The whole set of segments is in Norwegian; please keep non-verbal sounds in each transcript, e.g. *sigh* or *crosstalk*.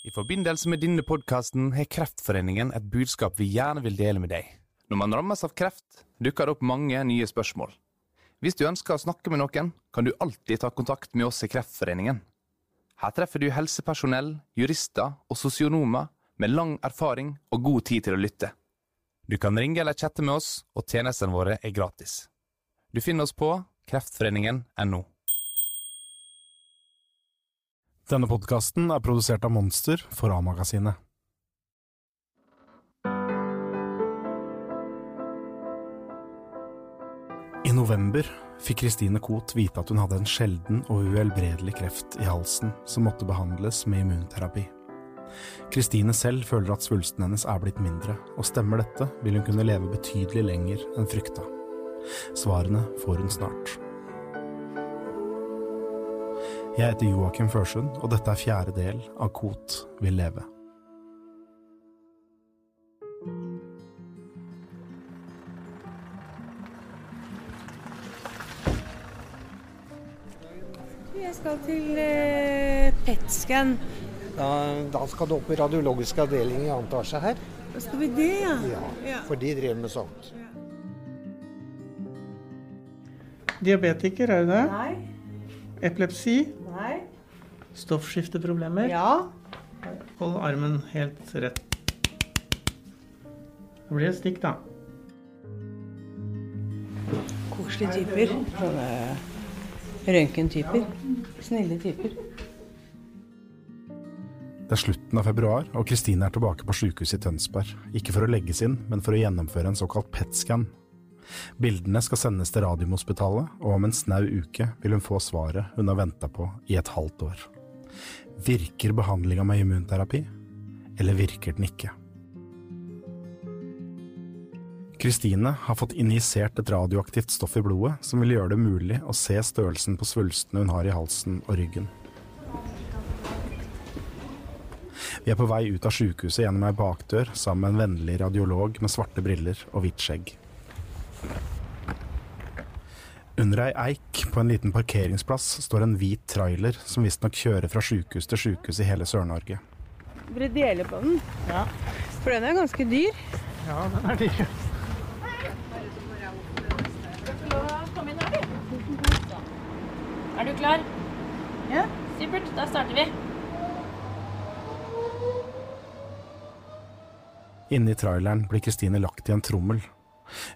I forbindelse med denne podkasten har Kreftforeningen et budskap vi gjerne vil dele med deg. Når man rammes av kreft, dukker det opp mange nye spørsmål. Hvis du ønsker å snakke med noen, kan du alltid ta kontakt med oss i Kreftforeningen. Her treffer du helsepersonell, jurister og sosionomer med lang erfaring og god tid til å lytte. Du kan ringe eller chatte med oss, og tjenestene våre er gratis. Du finner oss på kreftforeningen.no. Denne podkasten er produsert av Monster for A-magasinet. I november fikk Christine Koht vite at hun hadde en sjelden og uhelbredelig kreft i halsen som måtte behandles med immunterapi. Christine selv føler at svulsten hennes er blitt mindre, og stemmer dette, vil hun kunne leve betydelig lenger enn frykta. Svarene får hun snart. Jeg heter Joakim Førsund, og dette er fjerde del av Kot vil leve. Jeg skal til eh, PET-scan. Da, da skal du opp i radiologisk avdeling i annen etasje her. Da skal vi det, ja. Ja, Ja. For de driver med sånt. Diabetiker, er du det? Nei. Epilepsi? Nei. Stoffskifteproblemer? Ja. Hold armen helt rett. Det blir et stikk, da. Koselige typer. Sånne røntgentyper. Snille typer. Det er slutten av februar, og Kristine er tilbake på sykehuset i Tønsberg. Ikke for å legges inn, men for å gjennomføre en såkalt PET-scan. Bildene skal sendes til Radiumhospitalet, og om en snau uke vil hun få svaret hun har venta på i et halvt år. Virker behandlinga med immunterapi, eller virker den ikke? Kristine har fått injisert et radioaktivt stoff i blodet som vil gjøre det mulig å se størrelsen på svulstene hun har i halsen og ryggen. Vi er på vei ut av sykehuset gjennom ei bakdør sammen med en vennlig radiolog med svarte briller og hvitt skjegg. Under ei eik på en liten parkeringsplass står en hvit trailer som visstnok kjører fra sjukehus til sjukehus i hele Sør-Norge. Dere deler på den? Ja. For den er ganske dyr. Ja, den er dyr. Er du klar? Ja. Supert. Da starter vi. Inni traileren blir Kristine lagt i en trommel.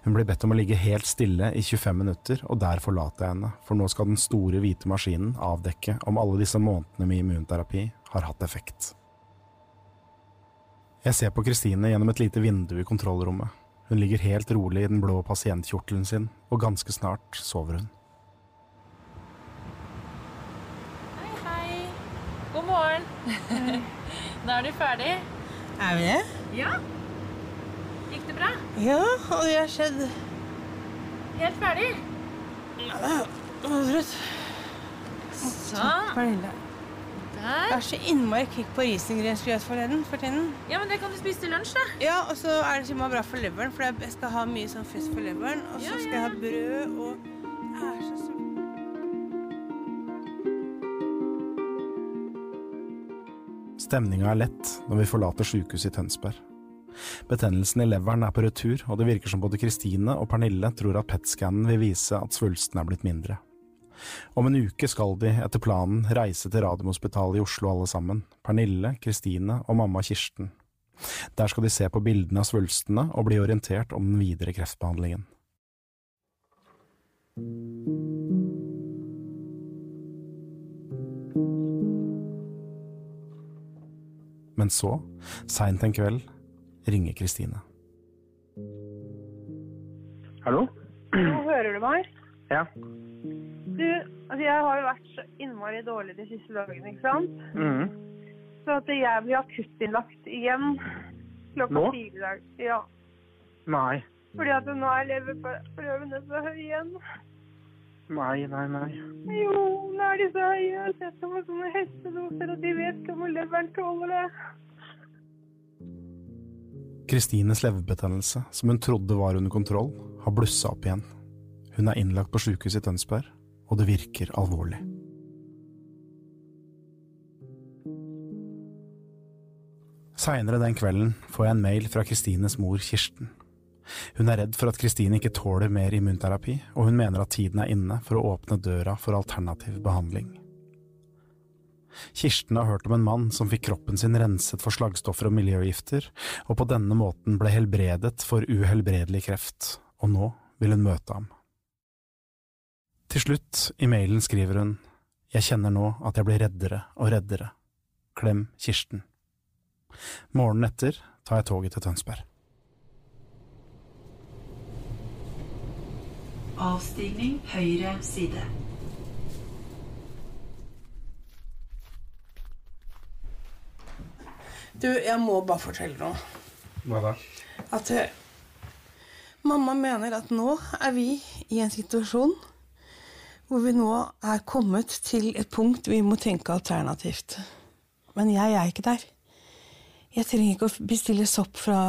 Hun blir bedt om å ligge helt stille i 25 minutter, og der forlater jeg henne, for nå skal den store hvite maskinen avdekke om alle disse månedene med immunterapi har hatt effekt. Jeg ser på Kristine gjennom et lite vindu i kontrollrommet. Hun ligger helt rolig i den blå pasientkjortelen sin, og ganske snart sover hun. Hei, hei. God morgen. da *laughs* er du ferdig. Er vi det? Ja. Gikk det bra? Ja, og jeg har skjedd. Helt ferdig? Trøtt. Sånn. Pernille. Jeg Det er så innmari kick på risengrynsgrøt for tiden. For tiden. Ja, men det kan du spise til lunsj, da. Ja, og så er det er bra for leveren, for jeg skal ha mye sånn fisk for leveren. Og så Ja, skal jeg ha brød og Jeg er så sulten. Stemninga er lett når vi forlater sykehuset i Tønsberg. Betennelsen i leveren er på retur, og det virker som både Kristine og Pernille tror at PET-scannen vil vise at svulsten er blitt mindre. Om en uke skal de, etter planen, reise til Radiumhospitalet i Oslo alle sammen, Pernille, Kristine og mamma Kirsten. Der skal de se på bildene av svulstene og bli orientert om den videre kreftbehandlingen. Men så, seint en kveld, ringer Kristine. Hallo? Nå hører du meg? Ja. Du, altså jeg har jo vært så innmari dårlig de siste dagene, ikke sant? Mhm. Så at jeg blir akuttinnlagt igjen klokka Nå? fire i dag. Ja. Nei. Fordi at nå er leverprøvene så høye igjen. Nei, nei, nei. Jo, nå er de så høye. Jeg har sett dem på sånne hestedoser, og de vet ikke om leveren tåler det. Kristines leverbetennelse, som hun trodde var under kontroll, har blussa opp igjen. Hun er innlagt på sykehuset i Tønsberg, og det virker alvorlig. Seinere den kvelden får jeg en mail fra Kristines mor Kirsten. Hun er redd for at Kristine ikke tåler mer immunterapi, og hun mener at tiden er inne for å åpne døra for alternativ behandling. Kirsten har hørt om en mann som fikk kroppen sin renset for slagstoffer og miljøgifter, og på denne måten ble helbredet for uhelbredelig kreft, og nå vil hun møte ham. Til slutt, i mailen skriver hun, Jeg kjenner nå at jeg blir reddere og reddere. Klem Kirsten. Morgenen etter tar jeg toget til Tønsberg. Avstigning høyre side. Du, jeg må bare fortelle noe. Hva da? At uh, mamma mener at nå er vi i en situasjon hvor vi nå er kommet til et punkt vi må tenke alternativt. Men jeg er ikke der. Jeg trenger ikke å bestille sopp fra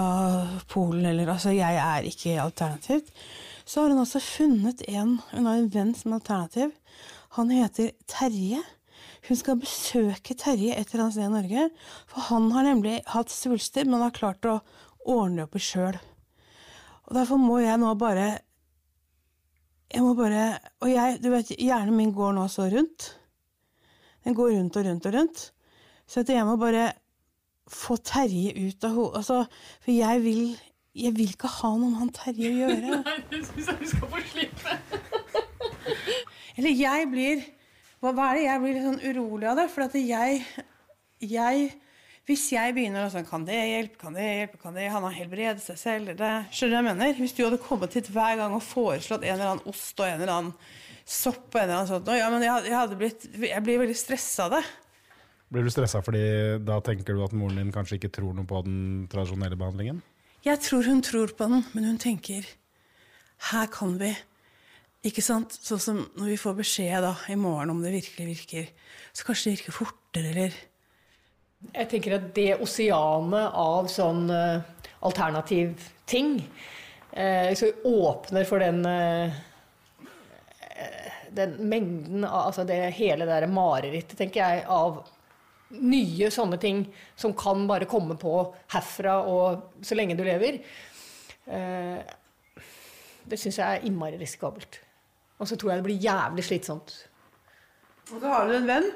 Polen, eller altså, jeg er ikke alternativt. Så har hun også funnet en, hun har en venn som er alternativ. Han heter Terje. Hun skal besøke Terje et eller annet sted i Norge, for han har nemlig hatt svulster, men har klart å ordne det i sjøl. Og derfor må jeg nå bare Jeg må bare Og jeg, du vet, hjernen min går nå så rundt. Den går rundt og rundt og rundt. Så at jeg må bare få Terje ut av hodet altså, For jeg vil jeg vil ikke ha noe med han Terje å gjøre. *laughs* Nei, det syns jeg du skal få slippe. Eller jeg blir hva, hva er det? Jeg blir litt sånn urolig av det. For at jeg, jeg Hvis jeg begynner å sånn Kan det hjelpe? Kan det hjelpe? Kan det Han har helbredet seg selv? Det, skjønner du hva jeg mener? Hvis du hadde kommet hit hver gang og foreslått en eller annen ost og en eller annen sopp og en eller annen sånt Ja, men jeg, jeg blitt Jeg blir veldig stressa av det. Blir du stressa fordi da tenker du at moren din kanskje ikke tror noe på den tradisjonelle behandlingen? Jeg tror hun tror på den, men hun tenker Her kan vi Ikke sant? Sånn som når vi får beskjed da, i morgen om det virkelig virker, så kanskje det virker fortere, eller Jeg tenker at det oseanet av sånn uh, alternativ ting uh, så åpner for den uh, den mengden av altså det hele det marerittet, tenker jeg, av nye sånne ting som kan bare komme på herfra og så lenge du lever. Eh, det syns jeg er innmari risikabelt. Og så tror jeg det blir jævlig slitsomt. Og så har du en venn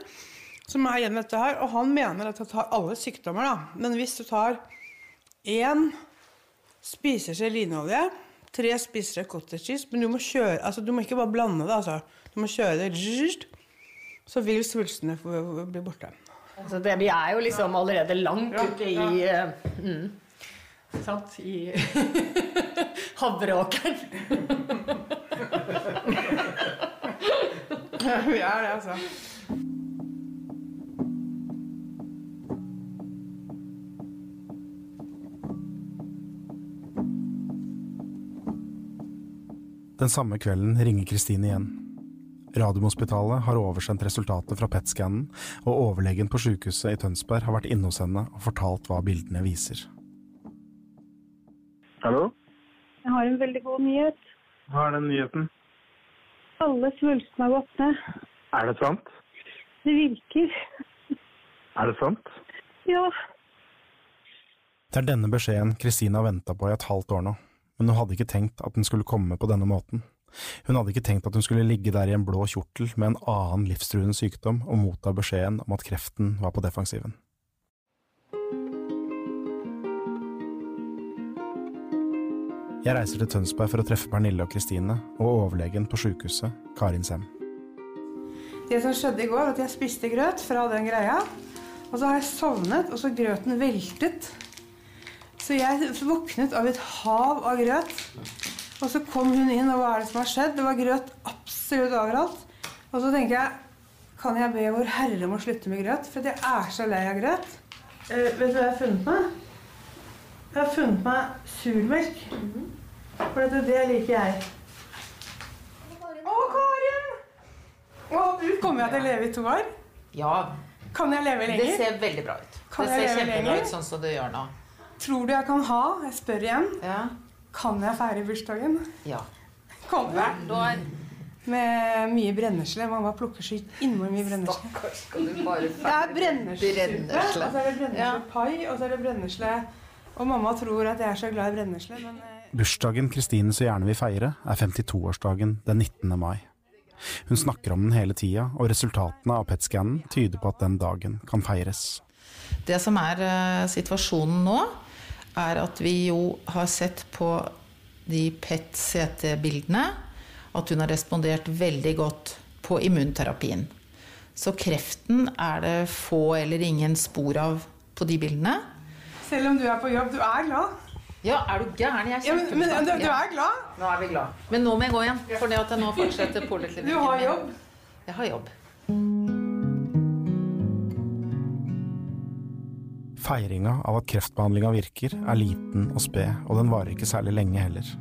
som er igjen dette her, og han mener at han tar alle sykdommer, da. Men hvis du tar én spiseskje linolje, tre spiseskjeer cottage cheese Men du må kjøre, altså du må ikke bare blande det, altså. Du må kjøre det Så vil svulstene bli borte. Altså det, vi er jo liksom allerede langt ute i eh, mm, Sant? I *laughs* havreåkeren. *laughs* *laughs* Vi er det, altså. Den samme kvelden ringer Kristine igjen. Radiumhospitalet har oversendt resultatet fra PET-scannen, og overlegen på sykehuset i Tønsberg har vært inne hos henne og fortalt hva bildene viser. Hallo? Jeg har en veldig god nyhet. Hva er den nyheten? Alle svulstene har gått ned. Er det sant? Det virker. Er det sant? Ja. Det er denne beskjeden Kristine har venta på i et halvt år nå, men hun hadde ikke tenkt at den skulle komme på denne måten. Hun hadde ikke tenkt at hun skulle ligge der i en blå kjortel med en annen livstruende sykdom og motta beskjeden om at kreften var på defensiven. Jeg reiser til Tønsberg for å treffe Pernille og Kristine og overlegen på sykehuset, Karin Sem. Det som skjedde i går, var at jeg spiste grøt fra den greia. Og så har jeg sovnet, og så grøten veltet. Så jeg våknet av et hav av grøt. Og så kom hun inn, og hva er det som har skjedd? Det var grøt absolutt overalt. Og så tenker jeg, kan jeg be Vår Herre om å slutte med grøt? For jeg er så lei av grøt. Eh, vet du hva jeg har funnet meg? Jeg har funnet meg surmelk. For dette, det liker jeg. Å, Karin! Å, du kommer jeg til å leve i to år? Ja. Kan jeg leve lenger? Det ser veldig bra ut. Kan det jeg ser kjempebra lenger? ut sånn som det gjør nå. Tror du jeg kan ha? Jeg spør igjen. Ja. Kan jeg feire bursdagen? Ja. Kommer jeg? Hvert år. med mye brennesle. Mamma plukker så innmari mye brennesle. Stakkars! Det er brenneslesuppe, og så er det brenneslepai, og så er det brennesle Og mamma tror at jeg er så glad i brennesle, men eh, Bursdagen Kristine så gjerne vil feire, er 52-årsdagen den 19. mai. Hun snakker om den hele tida, og resultatene av PET-scannen tyder på at den dagen kan feires. Det som er eh, situasjonen nå, er at vi jo har sett på de PET-CT-bildene at hun har respondert veldig godt på immunterapien. Så kreften er det få eller ingen spor av på de bildene. Selv om du er på jobb, du er glad. Ja, er du gæren? Jeg er Ja, men, men du, du er glad. Nå er vi glad. Men nå må jeg gå igjen, for det at jeg nå fortsetter poliklinikken. Du har jobb. Jeg har jobb. Feiringa av at kreftbehandlinga virker, er liten og sped, og den varer ikke særlig lenge heller.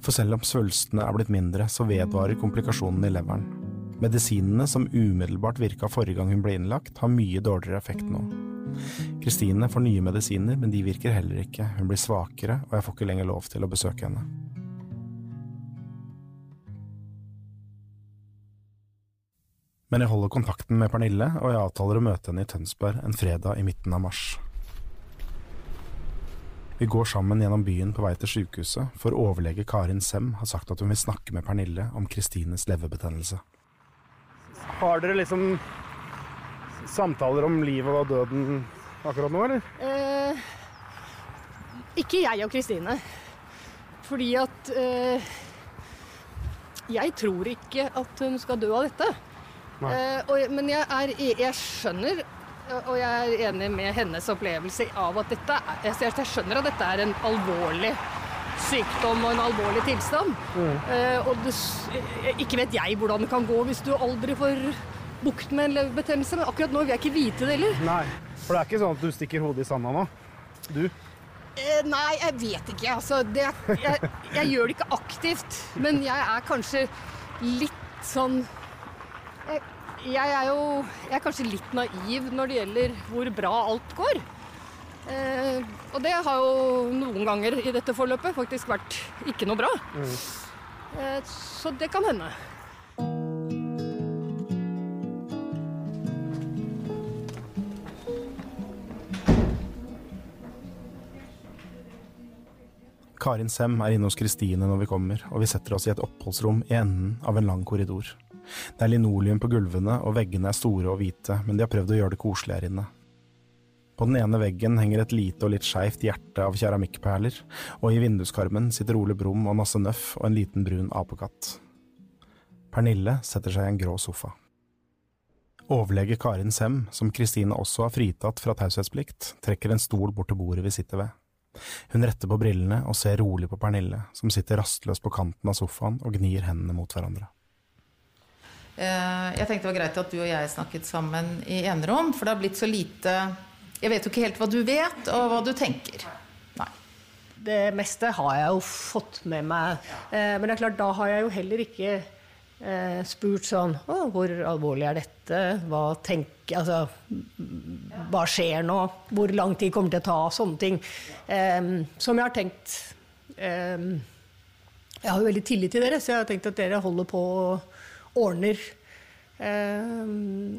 For selv om svulstene er blitt mindre, så vedvarer komplikasjonene i leveren. Medisinene som umiddelbart virka forrige gang hun ble innlagt, har mye dårligere effekt nå. Kristine får nye medisiner, men de virker heller ikke, hun blir svakere, og jeg får ikke lenger lov til å besøke henne. Men jeg holder kontakten med Pernille, og jeg avtaler å møte henne i Tønsberg en fredag i midten av mars. Vi går sammen gjennom byen på vei til sykehuset, for overlege Karin Sem har sagt at hun vil snakke med Pernille om Kristines leverbetennelse. Har dere liksom samtaler om livet og døden akkurat nå, eller? Eh, ikke jeg og Kristine. Fordi at eh, Jeg tror ikke at hun skal dø av dette. Eh, og, men jeg, er, jeg skjønner, og jeg er enig med hennes opplevelse av at dette jeg, jeg skjønner at dette er en alvorlig sykdom og en alvorlig tilstand. Eh, og det, ikke vet jeg hvordan det kan gå hvis du aldri får bukt med en leverbetennelse, men akkurat nå vil jeg ikke vite det heller. Nei. For det er ikke sånn at du stikker hodet i sanda nå? Du? Eh, nei, jeg vet ikke. Altså, det, jeg, jeg gjør det ikke aktivt. Men jeg er kanskje litt sånn jeg, jeg er jo Jeg er kanskje litt naiv når det gjelder hvor bra alt går. Eh, og det har jo noen ganger i dette forløpet faktisk vært ikke noe bra. Eh, så det kan hende. Karin Sem er inne hos Kristine når vi kommer, og vi setter oss i et oppholdsrom i enden av en lang korridor. Det er linoleum på gulvene, og veggene er store og hvite, men de har prøvd å gjøre det koselig her inne. På den ene veggen henger et lite og litt skeivt hjerte av keramikkperler, og i vinduskarmen sitter Ole Brumm og Nasse Nøff og en liten brun apekatt. Pernille setter seg i en grå sofa. Overlege Karin Sem, som Kristine også har fritatt fra taushetsplikt, trekker en stol bort til bordet vi sitter ved. Hun retter på brillene og ser rolig på Pernille, som sitter rastløs på kanten av sofaen og gnir hendene mot hverandre. Eh, Jeg tenkte det var greit at du og jeg snakket sammen i enerom, for det har blitt så lite Jeg vet jo ikke helt hva du vet, og hva du tenker. Det meste har jeg jo fått med meg. Eh, men det er klart, da har jeg jo heller ikke eh, spurt sånn Å, hvor alvorlig er dette? Hva tenker Altså, hva skjer nå? Hvor lang tid kommer det til å ta? Sånne ting. Eh, som jeg har tenkt eh, Jeg har jo veldig tillit til dere, så jeg har tenkt at dere holder på og ordner. Eh,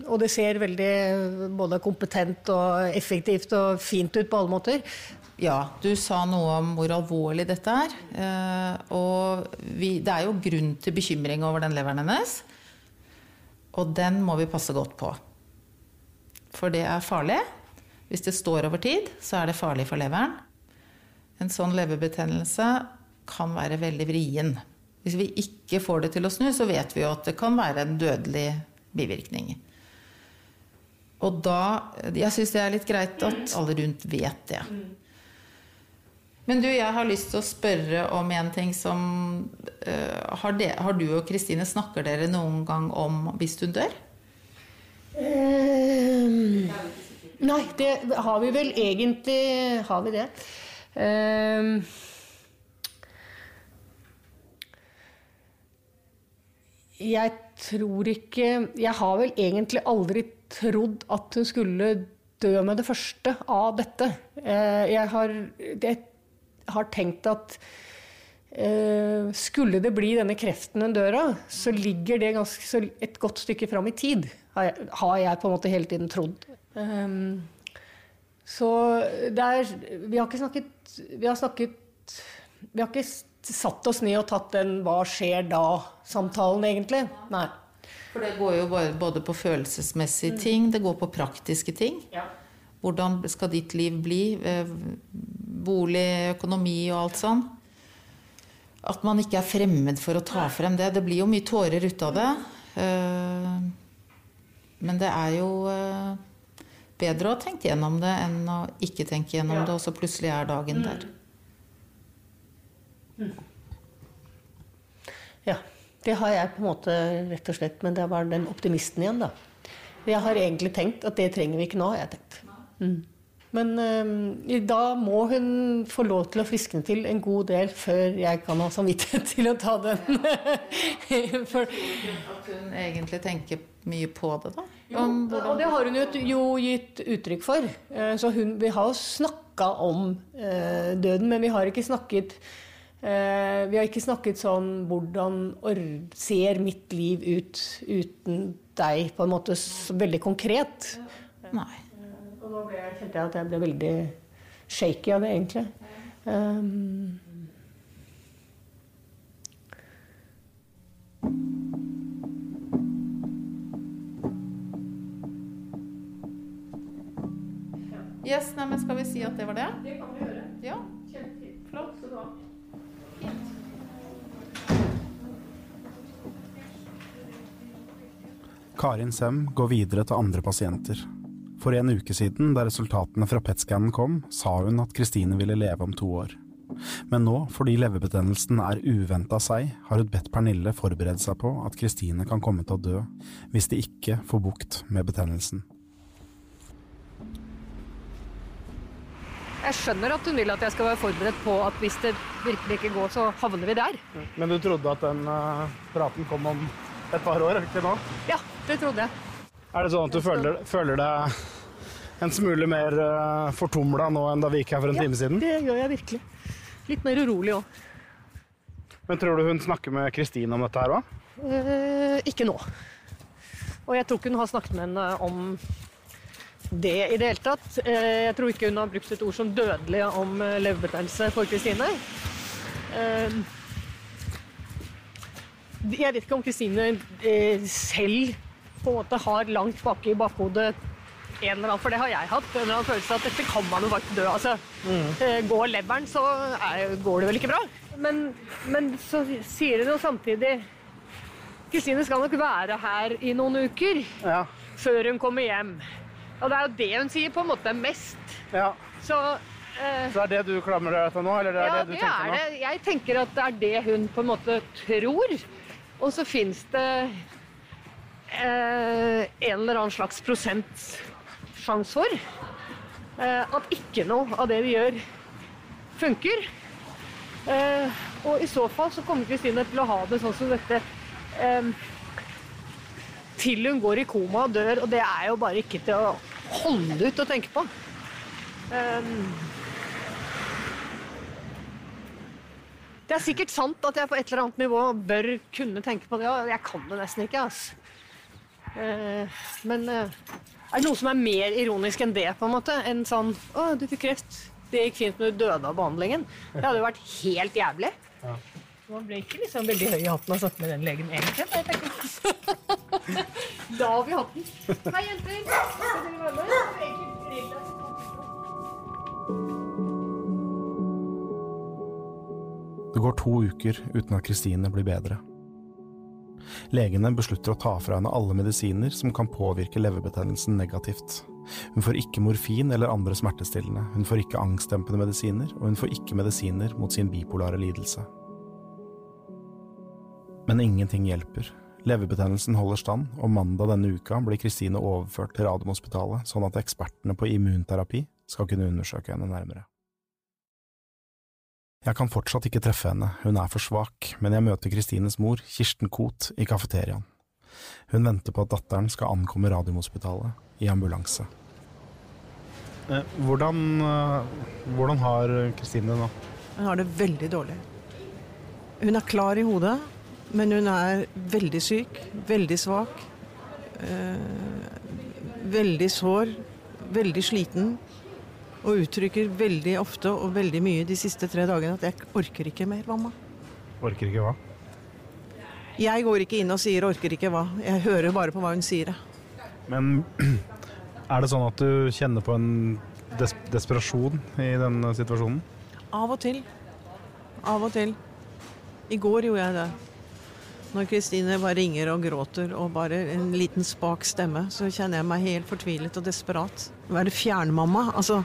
og det ser veldig både kompetent og effektivt og fint ut på alle måter. Ja, du sa noe om hvor alvorlig dette er. eh, Og vi, det er jo grunn til bekymring over den leveren hennes. Og den må vi passe godt på. For det er farlig. Hvis det står over tid, så er det farlig for leveren. En sånn leverbetennelse kan være veldig vrien. Hvis vi ikke får det til å snu, så vet vi jo at det kan være en dødelig bivirkning. Og da Jeg syns det er litt greit at alle rundt vet det. Men du, jeg har lyst til å spørre om en ting som uh, har, de, har du og Kristine Snakker dere noen gang om hvis du dør? Um, nei, det har vi vel egentlig Har vi det? Um, jeg tror ikke Jeg har vel egentlig aldri trodd at hun skulle dø med det første av dette. Eh, jeg har, jeg har tenkt at eh, skulle det bli denne kreften den dør av, så ligger det ganske, et godt stykke fram i tid, har jeg, har jeg på en måte hele tiden trodd. Um, så det er Vi har ikke snakket Vi har snakket Vi har ikke satt oss ned og tatt den 'hva skjer da'-samtalen, egentlig. Nei. For det går jo både på følelsesmessige ting, det går på praktiske ting. Hvordan skal ditt liv bli? Eh, Bolig, økonomi og alt sånn. At man ikke er fremmed for å ta frem det. Det blir jo mye tårer ut av det. Eh, Men det er jo eh, bedre å ha tenkt gjennom det enn å ikke tenke gjennom det, og så plutselig er dagen der. Ja. Det har jeg på en måte rett og slett, men det var den optimisten igjen, da. Jeg har egentlig tenkt at det trenger vi ikke nå, har jeg tenkt. Mm. Men eh, da må hun få lov til å friskne til en god del før jeg kan ha samvittighet til å ta den. *laughs* For, At hun egentlig tenker mye på det, da? Jo, og det har hun jo, jo gitt uttrykk for. Eh, Så hun, vi har jo snakka om eh, døden, men vi har ikke snakket Vi har ikke snakket sånn Hvordan ser mitt liv ut uten deg, på en måte så veldig konkret. Nei. Og nå ble kjente jeg at jeg ble veldig shaky av det, egentlig. Um, Yes, nei, men skal vi si at det var det? Det kan vi gjøre. Ja. Karin Sem går videre til andre pasienter. For en uke siden, da resultatene fra PET-scannen kom, sa hun at Kristine ville leve om to år. Men nå, fordi leverbetennelsen er uventa seg, har hun bedt Pernille forberede seg på at Kristine kan komme til å dø hvis de ikke får bukt med betennelsen. Jeg skjønner at hun vil at jeg skal være forberedt på at hvis det virkelig ikke går, så havner vi der. Men du trodde at den eh, praten kom om et par år, ikke nå? Ja, det trodde jeg. Er det sånn at du føler, føler deg en smule mer uh, fortumla nå enn da vi gikk her for en time siden? Ja, Det gjør jeg virkelig. Litt mer urolig òg. Men tror du hun snakker med Kristine om dette her òg? Eh, ikke nå. Og jeg tror ikke hun har snakket med henne om det i det hele tatt. Eh, jeg tror ikke hun har brukt et ord som dødelig om eh, leverbetennelse for Kristine. Eh, jeg vet ikke om Kristine eh, selv på en måte har langt bak i bakhodet en eller annen, for det har jeg hatt, en eller annen følelse av at dette kan man jo bare ikke dø. Altså, Mm. går leveren, så er, går det vel ikke bra. Men, men så sier hun jo samtidig Kristine skal nok være her i noen uker før hun kommer hjem. Og det er jo det hun sier på en måte mest. Ja. Så, eh, Så er det du klamrer deg til nå, eller det er ja, det du det tenker er nå? det. Jeg tenker at det er det hun på en måte tror. Og så fins det eh, en eller annen slags prosentsjanse for eh, at ikke noe av det vi gjør, funker. Eh, og i så fall så kommer Kristine til å ha det sånn som dette eh, til hun går i koma og dør, og det er jo bare ikke til å holde ut å tenke på. Eh, Det er sikkert sant at jeg på et eller annet nivå bør kunne tenke på det. Jeg kan det nesten ikke. ass. Eh, men eh, er det noe som er mer ironisk enn det? på en måte? Enn sånn 'Å, du fikk kreft. Det gikk fint, men du døde av behandlingen'. Det hadde jo vært helt jævlig. Ja. Man ble ikke liksom veldig høy i hatten og snakke med den legen egentlig. tenker- *laughs* da har vi hatt den. Hei, jenter. Skal dere være med? Det går to uker uten at Kristine blir bedre. Legene beslutter å ta fra henne alle medisiner som kan påvirke leverbetennelsen negativt. Hun får ikke morfin eller andre smertestillende, hun får ikke angstdempende medisiner, og hun får ikke medisiner mot sin bipolare lidelse. Men ingenting hjelper. Leverbetennelsen holder stand, og mandag denne uka blir Kristine overført til Radiumhospitalet, sånn at ekspertene på immunterapi skal kunne undersøke henne nærmere. Jeg kan fortsatt ikke treffe henne, hun er for svak, men jeg møter Kristines mor, Kirsten Koht, i kafeteriaen. Hun venter på at datteren skal ankomme Radiumhospitalet i ambulanse. Eh, Hvordan, eh, hvordan har Kristine det nå? Hun har det veldig dårlig. Hun er klar i hodet, men hun er veldig syk, veldig svak. Eh, veldig sår, veldig sliten. Og uttrykker veldig ofte og veldig mye de siste tre dagene at 'jeg orker ikke mer, mamma'. Orker ikke hva? Jeg går ikke inn og sier 'orker ikke hva'. Jeg hører bare på hva hun sier. Men *clears throat* er det sånn at du kjenner på en des desperasjon i denne situasjonen? Av og til. Av og til. I går gjorde jeg det. Når Kristine bare ringer og gråter og bare en liten spak stemme, så kjenner jeg meg helt fortvilet og desperat. Å være fjernmamma, altså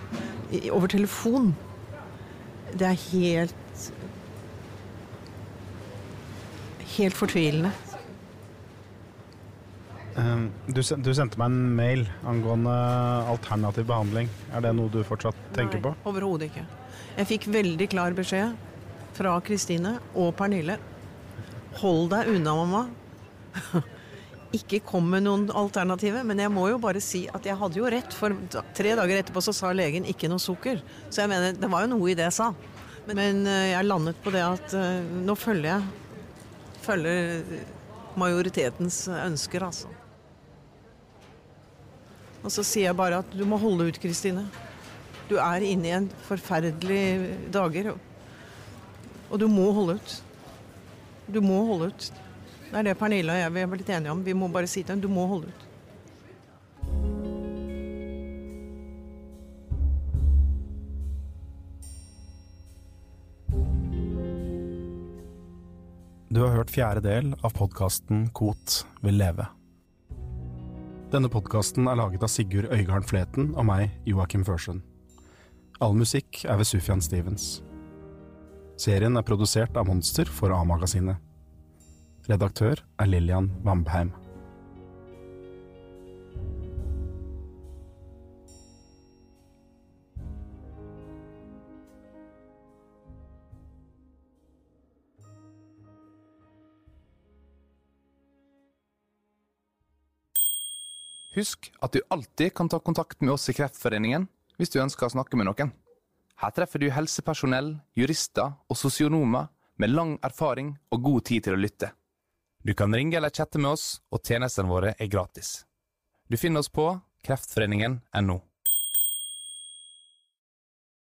over telefon, det er helt Helt fortvilende. Eh, Du, du sendte meg en mail angående alternativ behandling. Er det noe du fortsatt tenker på? Overhodet ikke. Jeg fikk veldig klar beskjed fra Kristine og Pernille. Hold deg unna, mamma. *laughs* Ikke kom med noen alternativer, men jeg må jo bare si at jeg hadde jo rett. For tre dager etterpå så sa legen ikke noe sukker. Så jeg mener, det var jo noe i det jeg sa. Men, eh, jeg landet på det at eh, nå følger jeg følger majoritetens ønsker, altså. Og så sier jeg bare at du må holde ut, Kristine. Du er inne i en forferdelig dager. Og du må holde ut. Du må holde ut. Det er det Pernille og jeg vi har blitt enige om. Vi må bare si til henne du må holde ut. Du har hørt fjerde del av podkasten Kot vil leve. Denne podkasten er laget av Sigurd Øygarden Fleten og meg, Joakim Førsund. All musikk er ved Sufjan Stevens. Serien er produsert av Monster for A-magasinet. Redaktør er Lillian Vambheim. Husk at du alltid kan ta kontakt med oss i Kreftforeningen hvis du ønsker å snakke med noen. Her treffer du helsepersonell, jurister og sosionomer med lang erfaring og god tid til å lytte. Du kan ringe eller chatte med oss, og tjenestene våre er gratis. Du finner oss på kreftforeningen.no.